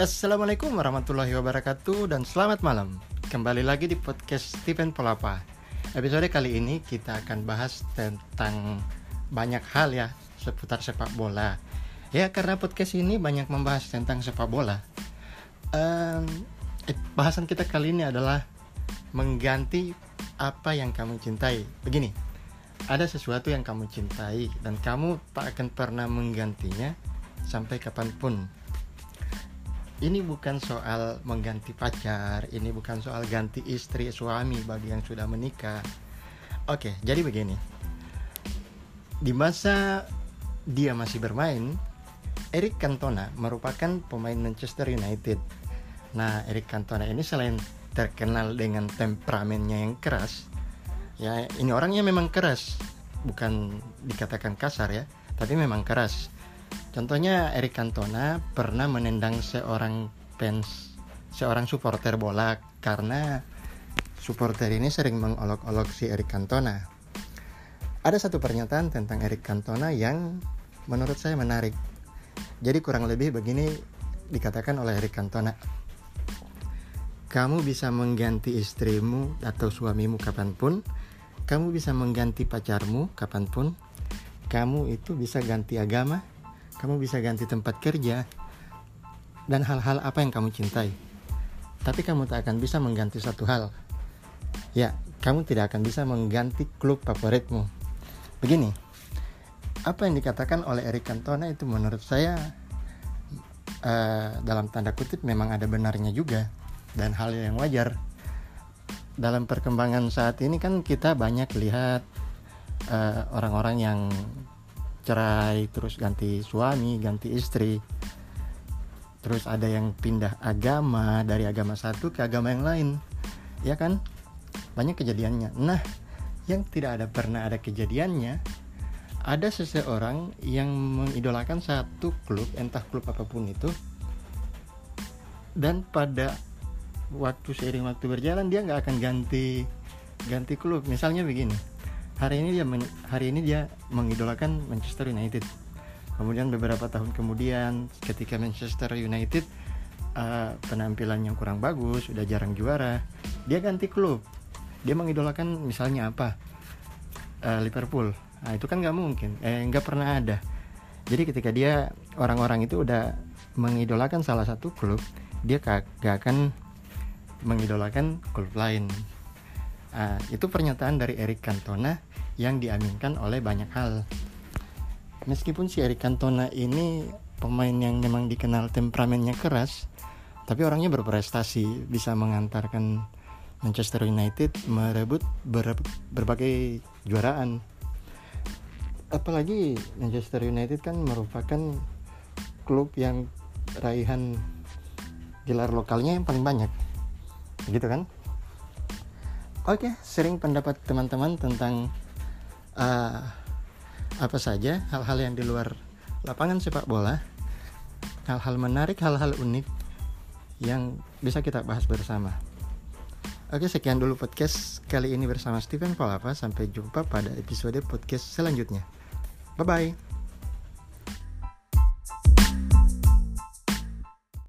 Assalamualaikum warahmatullahi wabarakatuh dan selamat malam. Kembali lagi di podcast Stephen Polapa. Episode kali ini kita akan bahas tentang banyak hal ya seputar sepak bola. Ya karena podcast ini banyak membahas tentang sepak bola. Um, Bahasan kita kali ini adalah mengganti apa yang kamu cintai. Begini, ada sesuatu yang kamu cintai dan kamu tak akan pernah menggantinya sampai kapan pun ini bukan soal mengganti pacar, ini bukan soal ganti istri, suami bagi yang sudah menikah. Oke, jadi begini. Di masa dia masih bermain, Eric Cantona merupakan pemain Manchester United. Nah, Eric Cantona ini selain terkenal dengan temperamennya yang keras, ya ini orangnya memang keras, bukan dikatakan kasar ya, tapi memang keras Contohnya Eric Cantona pernah menendang seorang fans, seorang supporter bola karena supporter ini sering mengolok-olok si Eric Cantona. Ada satu pernyataan tentang Eric Cantona yang menurut saya menarik. Jadi kurang lebih begini dikatakan oleh Eric Cantona. Kamu bisa mengganti istrimu atau suamimu kapan pun. Kamu bisa mengganti pacarmu kapan pun. Kamu itu bisa ganti agama, kamu bisa ganti tempat kerja, dan hal-hal apa yang kamu cintai. Tapi kamu tak akan bisa mengganti satu hal. Ya, kamu tidak akan bisa mengganti klub favoritmu. Begini, apa yang dikatakan oleh Eric Cantona itu menurut saya uh, dalam tanda kutip memang ada benarnya juga dan hal yang wajar. Dalam perkembangan saat ini kan kita banyak lihat eh, orang-orang uh, yang cerai terus ganti suami ganti istri. Terus ada yang pindah agama dari agama satu ke agama yang lain. Ya kan? Banyak kejadiannya. Nah yang tidak ada pernah ada kejadiannya ada seseorang yang mengidolakan satu klub entah klub apa pun itu dan pada waktu seiring waktu berjalan dia nggak akan ganti ganti klub. Misalnya begini hari ini dia men, hari ini dia mengidolakan Manchester United. Kemudian beberapa tahun kemudian ketika Manchester United uh, penampilannya kurang bagus sudah jarang juara dia ganti klub. Dia mengidolakan misalnya apa? Uh, Liverpool. Nah itu kan nggak mungkin. Eh nggak pernah ada. Jadi ketika dia orang-orang itu udah mengidolakan salah satu klub dia gak akan mengidolakan klub lain uh, itu pernyataan dari Eric Cantona yang diaminkan oleh banyak hal. Meskipun si Eric Cantona ini pemain yang memang dikenal temperamennya keras, tapi orangnya berprestasi, bisa mengantarkan Manchester United merebut ber berbagai juaraan. Apalagi Manchester United kan merupakan klub yang raihan gelar lokalnya yang paling banyak. Gitu kan? Oke, sering pendapat teman-teman tentang uh, apa saja hal-hal yang di luar lapangan sepak bola, hal-hal menarik, hal-hal unik yang bisa kita bahas bersama. Oke, sekian dulu podcast kali ini bersama Steven Polapa. Sampai jumpa pada episode podcast selanjutnya. Bye bye.